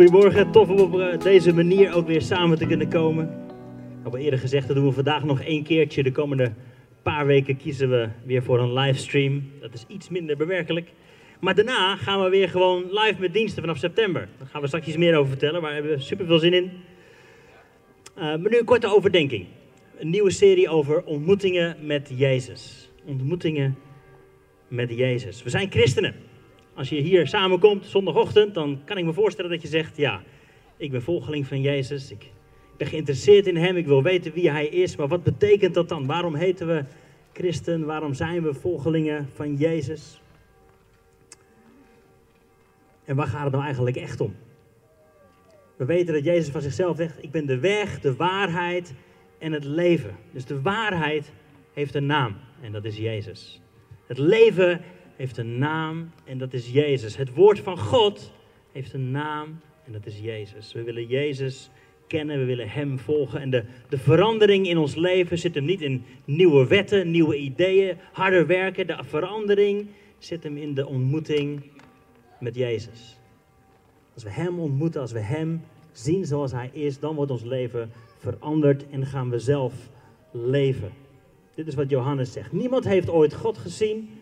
Goedemorgen, tof om op eh, deze manier ook weer samen te kunnen komen. Ik heb al eerder gezegd, dat doen we vandaag nog één keertje. De komende paar weken kiezen we weer voor een livestream. Dat is iets minder bewerkelijk. Maar daarna gaan we weer gewoon live met diensten vanaf september. Daar gaan we straks iets meer over vertellen, maar we hebben super veel zin in. Uh, maar nu een korte overdenking. Een nieuwe serie over ontmoetingen met Jezus. Ontmoetingen met Jezus. We zijn christenen. Als je hier samenkomt zondagochtend, dan kan ik me voorstellen dat je zegt: Ja, ik ben volgeling van Jezus. Ik ben geïnteresseerd in Hem. Ik wil weten wie Hij is. Maar wat betekent dat dan? Waarom heten we christen? Waarom zijn we volgelingen van Jezus? En waar gaat het nou eigenlijk echt om? We weten dat Jezus van zichzelf zegt: Ik ben de weg, de waarheid en het leven. Dus de waarheid heeft een naam en dat is Jezus. Het leven heeft een naam en dat is Jezus. Het woord van God heeft een naam en dat is Jezus. We willen Jezus kennen, we willen Hem volgen. En de, de verandering in ons leven zit hem niet in nieuwe wetten, nieuwe ideeën, harder werken. De verandering zit hem in de ontmoeting met Jezus. Als we Hem ontmoeten, als we Hem zien zoals Hij is, dan wordt ons leven veranderd en gaan we zelf leven. Dit is wat Johannes zegt. Niemand heeft ooit God gezien,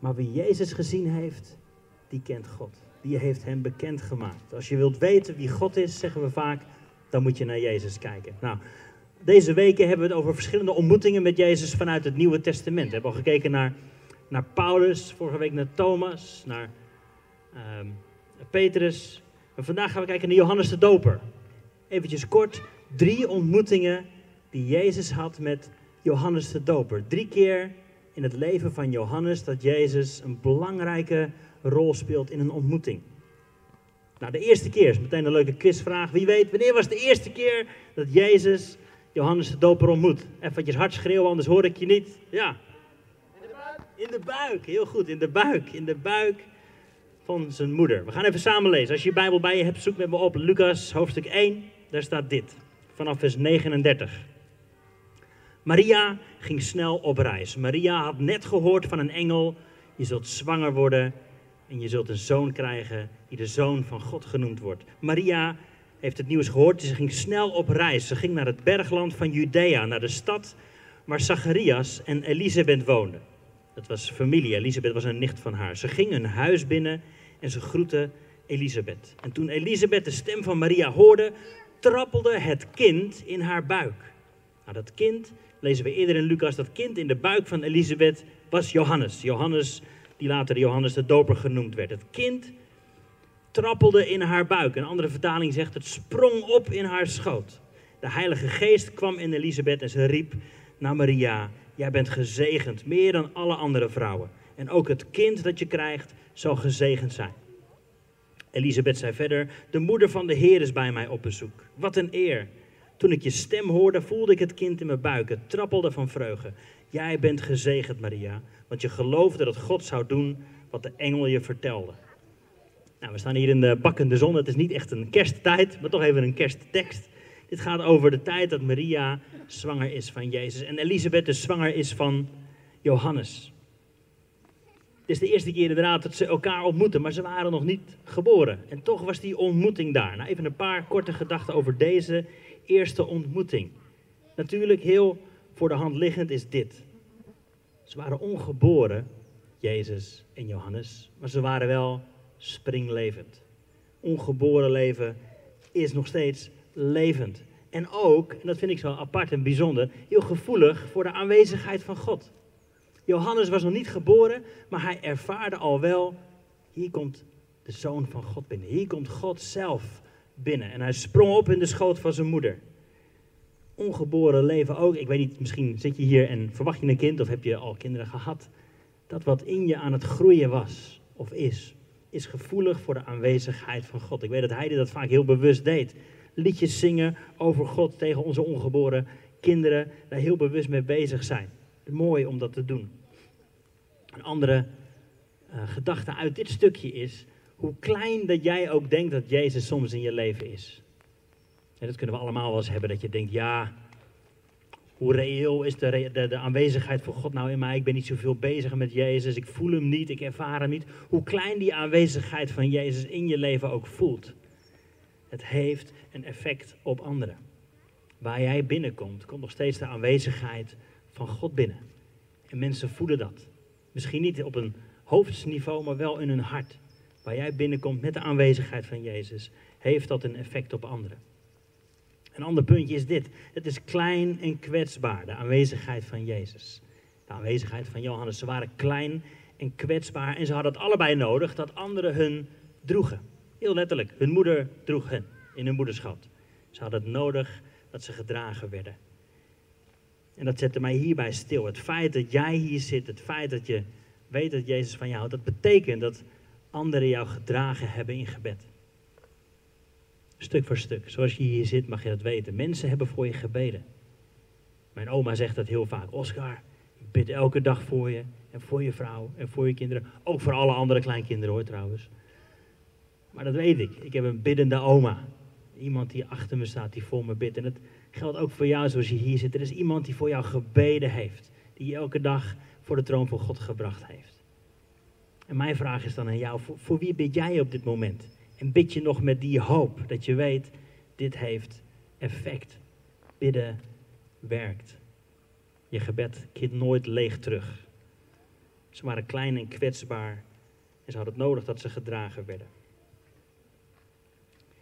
maar wie Jezus gezien heeft, die kent God. Die heeft hem bekendgemaakt. Als je wilt weten wie God is, zeggen we vaak, dan moet je naar Jezus kijken. Nou, deze weken hebben we het over verschillende ontmoetingen met Jezus vanuit het Nieuwe Testament. We hebben al gekeken naar, naar Paulus, vorige week naar Thomas, naar uh, Petrus. En vandaag gaan we kijken naar Johannes de Doper. Eventjes kort, drie ontmoetingen die Jezus had met Johannes de Doper. Drie keer in het leven van Johannes dat Jezus een belangrijke rol speelt in een ontmoeting. Nou, de eerste keer is meteen een leuke quizvraag. Wie weet, wanneer was de eerste keer dat Jezus Johannes de Doper ontmoet? Even hard schreeuwen, anders hoor ik je niet. Ja. In de buik. In de buik, heel goed. In de buik. In de buik van zijn moeder. We gaan even samen lezen. Als je je Bijbel bij je hebt, zoek met me op Lucas hoofdstuk 1. Daar staat dit. Vanaf vers 39. Maria ging snel op reis. Maria had net gehoord van een engel: Je zult zwanger worden en je zult een zoon krijgen die de zoon van God genoemd wordt. Maria heeft het nieuws gehoord. Ze ging snel op reis. Ze ging naar het bergland van Judea, naar de stad waar Zacharias en Elisabeth woonden. Dat was familie. Elisabeth was een nicht van haar. Ze ging een huis binnen en ze groette Elisabeth. En toen Elisabeth de stem van Maria hoorde, trappelde het kind in haar buik. Nou, dat kind lezen we eerder in Lucas, dat kind in de buik van Elisabeth was Johannes. Johannes, die later Johannes de Doper genoemd werd. Het kind trappelde in haar buik. Een andere vertaling zegt, het sprong op in haar schoot. De Heilige Geest kwam in Elisabeth en ze riep naar Maria, jij bent gezegend, meer dan alle andere vrouwen. En ook het kind dat je krijgt zal gezegend zijn. Elisabeth zei verder, de moeder van de Heer is bij mij op bezoek. Wat een eer. Toen ik je stem hoorde, voelde ik het kind in mijn buik. Het trappelde van vreugde. Jij bent gezegend, Maria, want je geloofde dat God zou doen wat de engel je vertelde. Nou, we staan hier in de bakkende zon. Het is niet echt een kersttijd, maar toch even een kersttekst. Dit gaat over de tijd dat Maria zwanger is van Jezus en Elisabeth dus zwanger is van Johannes. Het is de eerste keer inderdaad dat ze elkaar ontmoeten, maar ze waren nog niet geboren. En toch was die ontmoeting daar. Nou, even een paar korte gedachten over deze eerste ontmoeting. Natuurlijk heel voor de hand liggend is dit. Ze waren ongeboren, Jezus en Johannes, maar ze waren wel springlevend. Ongeboren leven is nog steeds levend. En ook, en dat vind ik zo apart en bijzonder, heel gevoelig voor de aanwezigheid van God. Johannes was nog niet geboren, maar hij ervaarde al wel, hier komt de Zoon van God binnen. Hier komt God zelf binnen. En hij sprong op in de schoot van zijn moeder. Ongeboren leven ook. Ik weet niet, misschien zit je hier en verwacht je een kind of heb je al kinderen gehad. Dat wat in je aan het groeien was of is, is gevoelig voor de aanwezigheid van God. Ik weet dat hij dat vaak heel bewust deed. Liedjes zingen over God tegen onze ongeboren kinderen, daar heel bewust mee bezig zijn. Mooi om dat te doen. Een andere uh, gedachte uit dit stukje is hoe klein dat jij ook denkt dat Jezus soms in je leven is. En dat kunnen we allemaal wel eens hebben, dat je denkt, ja, hoe reëel is de, de, de, aanwezigheid van God nou in mij? Ik ben niet zoveel bezig met Jezus, ik voel hem niet, ik ervaar hem niet. Hoe klein die aanwezigheid van Jezus in je leven ook voelt. Het heeft een effect op anderen. Waar jij binnenkomt, komt nog steeds de aanwezigheid van God binnen. En mensen voelen dat. Misschien niet op een hoofdsniveau, maar wel in hun hart. Waar jij binnenkomt met de aanwezigheid van Jezus, heeft dat een effect op anderen. Een ander puntje is dit. Het is klein en kwetsbaar, de aanwezigheid van Jezus. De aanwezigheid van Johannes. Ze waren klein en kwetsbaar en ze hadden het allebei nodig dat anderen hun droegen. Heel letterlijk, hun moeder droeg hen in hun moederschap. Ze hadden het nodig dat ze gedragen werden. En dat zette mij hierbij stil. Het feit dat jij hier zit, het feit dat je weet dat Jezus van jou houdt, dat betekent dat anderen jou gedragen hebben in gebed. Stuk voor stuk. Zoals je hier zit, mag je dat weten. Mensen hebben voor je gebeden. Mijn oma zegt dat heel vaak. Oscar, ik bid elke dag voor je. En voor je vrouw. En voor je kinderen. Ook voor alle andere kleinkinderen hoor trouwens. Maar dat weet ik. Ik heb een biddende oma. Iemand die achter me staat, die voor me bidt. En dat geldt ook voor jou zoals je hier zit. Er is iemand die voor jou gebeden heeft. Die je elke dag voor de troon van God gebracht heeft. En mijn vraag is dan aan jou, voor, wie bid jij op dit moment? En bid je nog met die hoop dat je weet, dit heeft effect. Bidden werkt. Je gebed keert nooit leeg terug. Ze waren klein en kwetsbaar en ze hadden het nodig dat ze gedragen werden.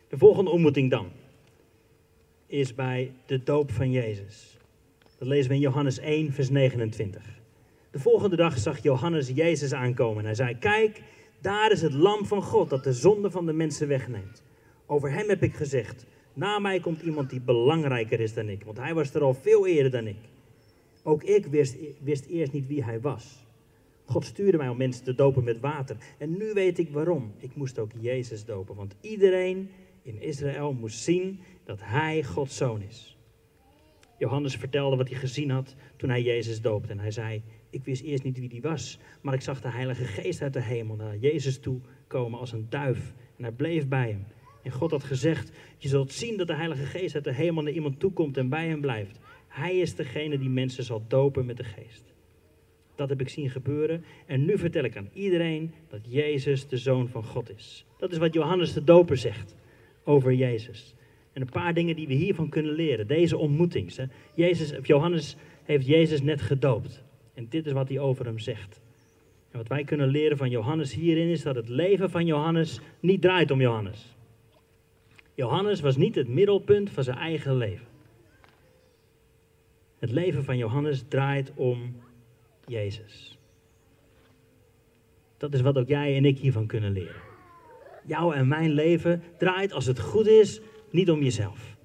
De volgende ontmoeting dan is bij de doop van Jezus. Dat lezen we in Johannes 1, vers 29. De volgende dag zag Johannes Jezus aankomen. Hij zei: Kijk, daar is het lam van God dat de zonde van de mensen wegneemt. Over hem heb ik gezegd, na mij komt iemand die belangrijker is dan ik, want hij was er al veel eerder dan ik. Ook ik wist, wist eerst niet wie hij was. God stuurde mij om mensen te dopen met water. En nu weet ik waarom. Ik moest ook Jezus dopen, want iedereen in Israël moest zien dat hij Gods zoon is. Johannes vertelde wat hij gezien had toen hij Jezus doopte. En hij zei, ik wist eerst niet wie die was, maar ik zag de Heilige Geest uit de hemel naar Jezus toe komen als een duif. En hij bleef bij hem. En God had gezegd, je zult zien dat de Heilige Geest uit de hemel naar iemand toekomt en bij hem blijft. Hij is degene die mensen zal dopen met de Geest. Dat heb ik zien gebeuren. En nu vertel ik aan iedereen dat Jezus de Zoon van God is. Dat is wat Johannes de Doper zegt over Jezus. En een paar dingen die we hiervan kunnen leren. Deze ontmoeting. Jezus, Johannes heeft Jezus net gedoopt. En dit is wat hij over hem zegt. En wat wij kunnen leren van Johannes hierin is dat het leven van Johannes niet draait om Johannes. Johannes was niet het middelpunt van zijn eigen leven. Het leven van Johannes draait om Jezus. Dat is wat ook jij en ik hiervan kunnen leren. Jouw en mijn leven draait, als het goed is, niet om jezelf.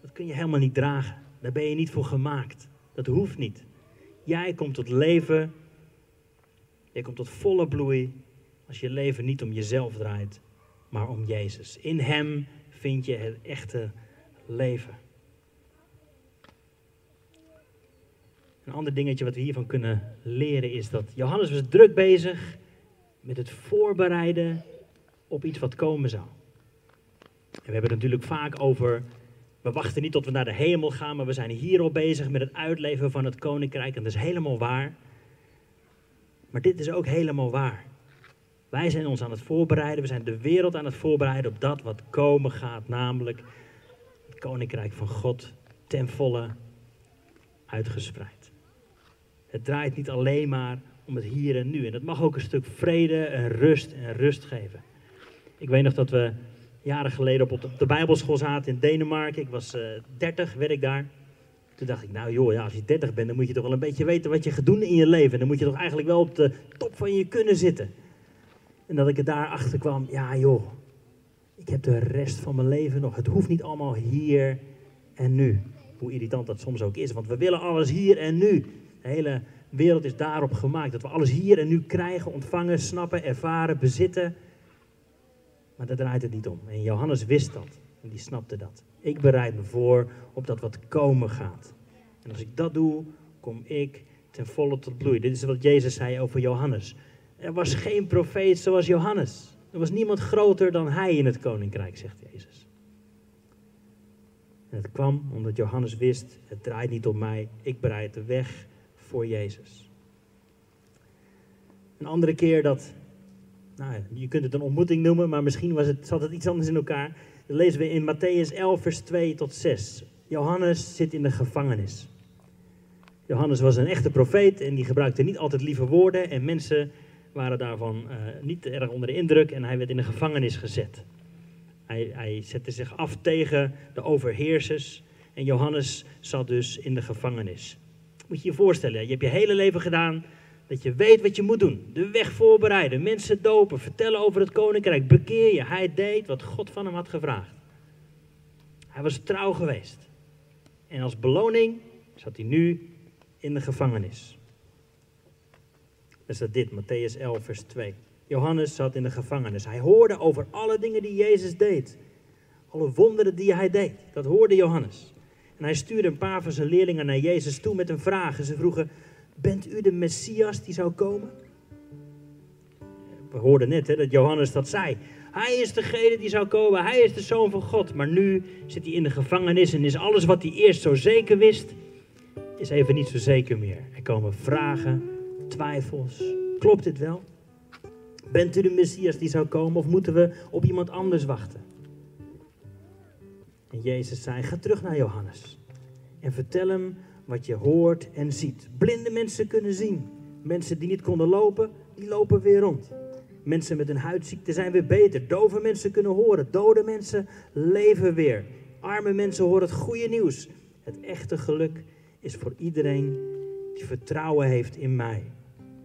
Dat kun je helemaal niet dragen. Daar ben je niet voor gemaakt. Dat hoeft niet. Jij komt tot leven. Jij komt tot volle bloei als je leven niet om jezelf draait, maar om Jezus. In Hem vind je het echte leven. Een ander dingetje wat we hiervan kunnen leren is dat Johannes was druk bezig met het voorbereiden op iets wat komen zou. En we hebben het natuurlijk vaak over, we wachten niet tot we naar de hemel gaan, maar we zijn hier al bezig met het uitleven van het koninkrijk. En dat is helemaal waar. Maar dit is ook helemaal waar. Wij zijn ons aan het voorbereiden, we zijn de wereld aan het voorbereiden op dat wat komen gaat, namelijk het koninkrijk van God ten volle uitgespreid. Het draait niet alleen maar om het hier en nu. En dat mag ook een stuk vrede en rust en rust geven. Ik weet nog dat we jaren geleden op de Bijbelschool zaten in Denemarken. Ik was uh, eh, 30, werd ik daar. Toen dacht ik, nou joh, ja, als je 30 bent, dan moet je toch wel een beetje weten wat je gaat doen in je leven. Dan moet je toch eigenlijk wel op de top van je kunnen zitten. En dat ik er daar achter kwam, ja joh, ik heb de rest van mijn leven nog. Het hoeft niet allemaal hier en nu. Hoe irritant dat soms ook is, want we willen alles hier en nu. De hele wereld is daarop gemaakt dat we alles hier en nu krijgen, ontvangen, snappen, ervaren, bezitten. Maar daar draait het niet om. En Johannes wist dat. En die snapte dat. Ik bereid me voor op dat wat komen gaat. En als ik dat doe, kom ik ten volle tot bloei. Dit is wat Jezus zei over Johannes. Er was geen profeet zoals Johannes. Er was niemand groter dan hij in het koninkrijk, zegt Jezus. En het kwam omdat Johannes wist, het draait niet om mij, ik bereid de weg voor Jezus. Een andere keer dat nou, je kunt het een ontmoeting noemen, maar misschien was het, zat het iets anders in elkaar. Dat lezen we in Matthäus 11, vers 2 tot 6. Johannes zit in de gevangenis. Johannes was een echte profeet en die gebruikte niet altijd lieve woorden. En mensen waren daarvan uh, niet erg onder de indruk en hij werd in de gevangenis gezet. Hij, hij zette zich af tegen de overheersers en Johannes zat dus in de gevangenis. Moet je je voorstellen, je hebt je hele leven gedaan dat je weet wat je moet doen. De weg voorbereiden, mensen dopen, vertellen over het koninkrijk, bekeer je. Hij deed wat God van hem had gevraagd. Hij was trouw geweest. En als beloning zat hij nu in de gevangenis. Dat is dat dit, Matthäus 11, vers 2. Johannes zat in de gevangenis. Hij hoorde over alle dingen die Jezus deed. Alle wonderen die hij deed. Dat hoorde Johannes. En hij stuurde een paar van zijn leerlingen naar Jezus toe met een vraag. En ze vroegen, bent u de Messias die zou komen? We hoorden net hè, dat Johannes dat zei. Hij is degene die zou komen. Hij is de zoon van God. Maar nu zit hij in de gevangenis en is alles wat hij eerst zo zeker wist, is even niet zo zeker meer. Er komen vragen, twijfels. Klopt dit wel? Bent u de Messias die zou komen of moeten we op iemand anders wachten? En Jezus zei, ga terug naar Johannes en vertel hem wat je hoort en ziet. Blinde mensen kunnen zien. Mensen die niet konden lopen, die lopen weer rond. Mensen met een huidziekte zijn weer beter. Dove mensen kunnen horen. Dode mensen leven weer. Arme mensen horen het goede nieuws. Het echte geluk is voor iedereen die vertrouwen heeft in mij.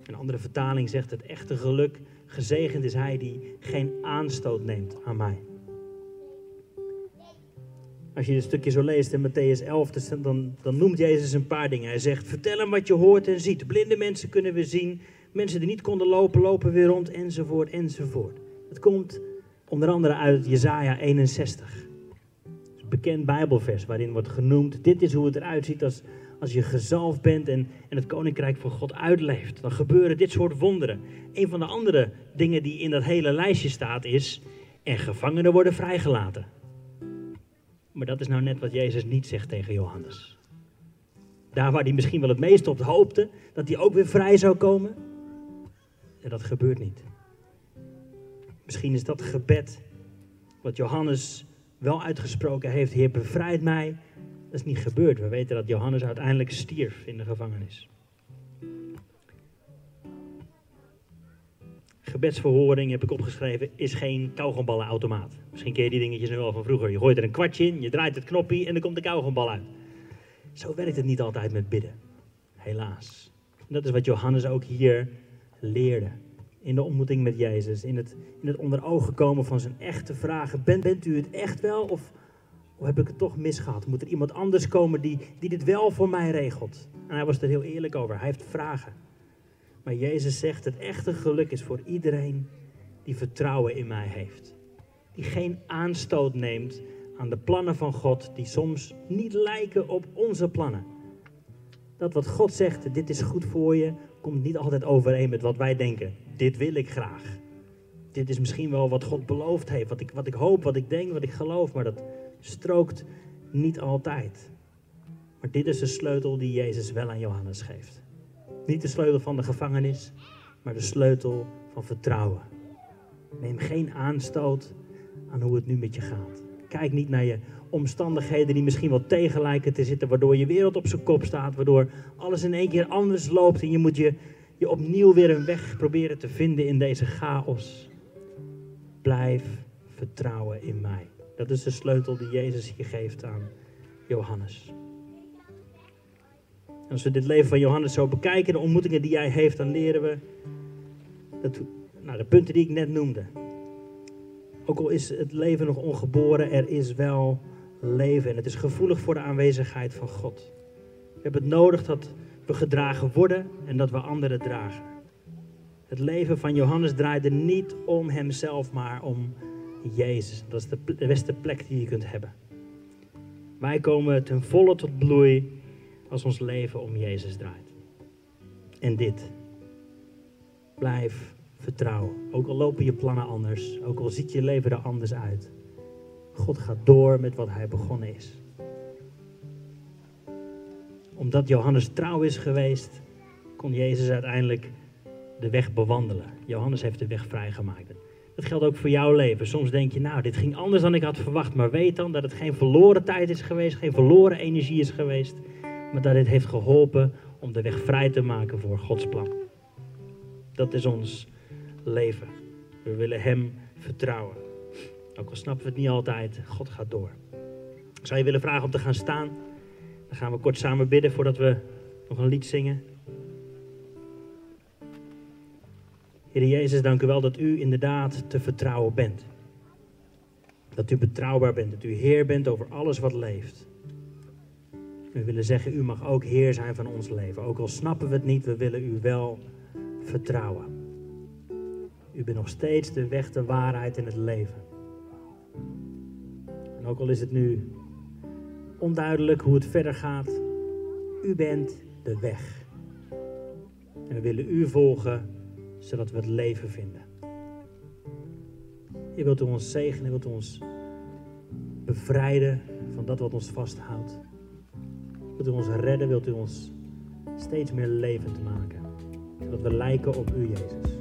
Een andere vertaling zegt het echte geluk. Gezegend is hij die geen aanstoot neemt aan mij. Als je een stukje zo leest in Matthäus 11, dan, dan noemt Jezus een paar dingen. Hij zegt, vertel hem wat je hoort en ziet. Blinde mensen kunnen we zien. Mensen die niet konden lopen, lopen weer rond, enzovoort, enzovoort. Het komt onder andere uit Jesaja 61. Een bekend bijbelvers waarin wordt genoemd, dit is hoe het eruit ziet als, als je gezalfd bent en, en het koninkrijk van God uitleeft. Dan gebeuren dit soort wonderen. Een van de andere dingen die in dat hele lijstje staat is, en gevangenen worden vrijgelaten. Maar dat is nou net wat Jezus niet zegt tegen Johannes. Daar waar hij misschien wel het meest op hoopte, dat hij ook weer vrij zou komen. En dat gebeurt niet. Misschien is dat gebed wat Johannes wel uitgesproken heeft, Heer bevrijd mij. Dat is niet gebeurd. We weten dat Johannes uiteindelijk stierf in de gevangenis. Gebedsverhoring, heb ik opgeschreven, is geen kauwgomballenautomaat. Misschien ken je die dingetjes nu wel van vroeger. Je gooit er een kwartje in, je draait het knopje en dan komt de kauwgombal uit. Zo werkt het niet altijd met bidden. Helaas. En dat is wat Johannes ook hier leerde. In de ontmoeting met Jezus. In het, in het onder ogen komen van zijn echte vragen. Bent, bent u het echt wel of, of heb ik het toch misgehad? Moet er iemand anders komen die, die dit wel voor mij regelt? En hij was er heel eerlijk over. Hij heeft vragen. Maar Jezus zegt, het echte geluk is voor iedereen die vertrouwen in mij heeft. Die geen aanstoot neemt aan de plannen van God, die soms niet lijken op onze plannen. Dat wat God zegt, dit is goed voor je, komt niet altijd overeen met wat wij denken. Dit wil ik graag. Dit is misschien wel wat God beloofd heeft, wat ik, wat ik hoop, wat ik denk, wat ik geloof, maar dat strookt niet altijd. Maar dit is de sleutel die Jezus wel aan Johannes geeft. Niet de sleutel van de gevangenis, maar de sleutel van vertrouwen. Neem geen aanstoot aan hoe het nu met je gaat. Kijk niet naar je omstandigheden die misschien wel tegen lijken te zitten, waardoor je wereld op zijn kop staat, waardoor alles in één keer anders loopt en je moet je, je opnieuw weer een weg proberen te vinden in deze chaos. Blijf vertrouwen in mij. Dat is de sleutel die Jezus hier geeft aan Johannes als we dit leven van Johannes zo bekijken, de ontmoetingen die hij heeft, dan leren we dat, nou, de punten die ik net noemde. Ook al is het leven nog ongeboren, er is wel leven. En het is gevoelig voor de aanwezigheid van God. We hebben het nodig dat we gedragen worden en dat we anderen dragen. Het leven van Johannes draaide niet om hemzelf, maar om Jezus. Dat is de beste plek die je kunt hebben. Wij komen ten volle tot bloei als ons leven om Jezus draait. En dit. Blijf vertrouwen. Ook al lopen je plannen anders, ook al ziet je leven er anders uit. God gaat door met wat hij begonnen is. Omdat Johannes trouw is geweest, kon Jezus uiteindelijk de weg bewandelen. Johannes heeft de weg vrijgemaakt. Dat geldt ook voor jouw leven. Soms denk je, nou, dit ging anders dan ik had verwacht. Maar weet dan dat het geen verloren tijd is geweest, geen verloren energie is geweest. Maar dat dit heeft geholpen om de weg vrij te maken voor Gods plan. Dat is ons leven. We willen Hem vertrouwen. Ook al snappen we het niet altijd, God gaat door. Ik zou je willen vragen om te gaan staan. Dan gaan we kort samen bidden voordat we nog een lied zingen. Heer Jezus, dank u wel dat u inderdaad te vertrouwen bent. Dat u betrouwbaar bent, dat u Heer bent over alles wat leeft. We willen zeggen, u mag ook Heer zijn van ons leven. Ook al snappen we het niet, we willen u wel vertrouwen. U bent nog steeds de weg, de waarheid en het leven. En ook al is het nu onduidelijk hoe het verder gaat, u bent de weg. En we willen u volgen, zodat we het leven vinden. Je wilt u ons zegenen, je wilt u ons bevrijden van dat wat ons vasthoudt. Wilt u ons redden, wilt u ons steeds meer levend maken. Zodat we lijken op u, Jezus.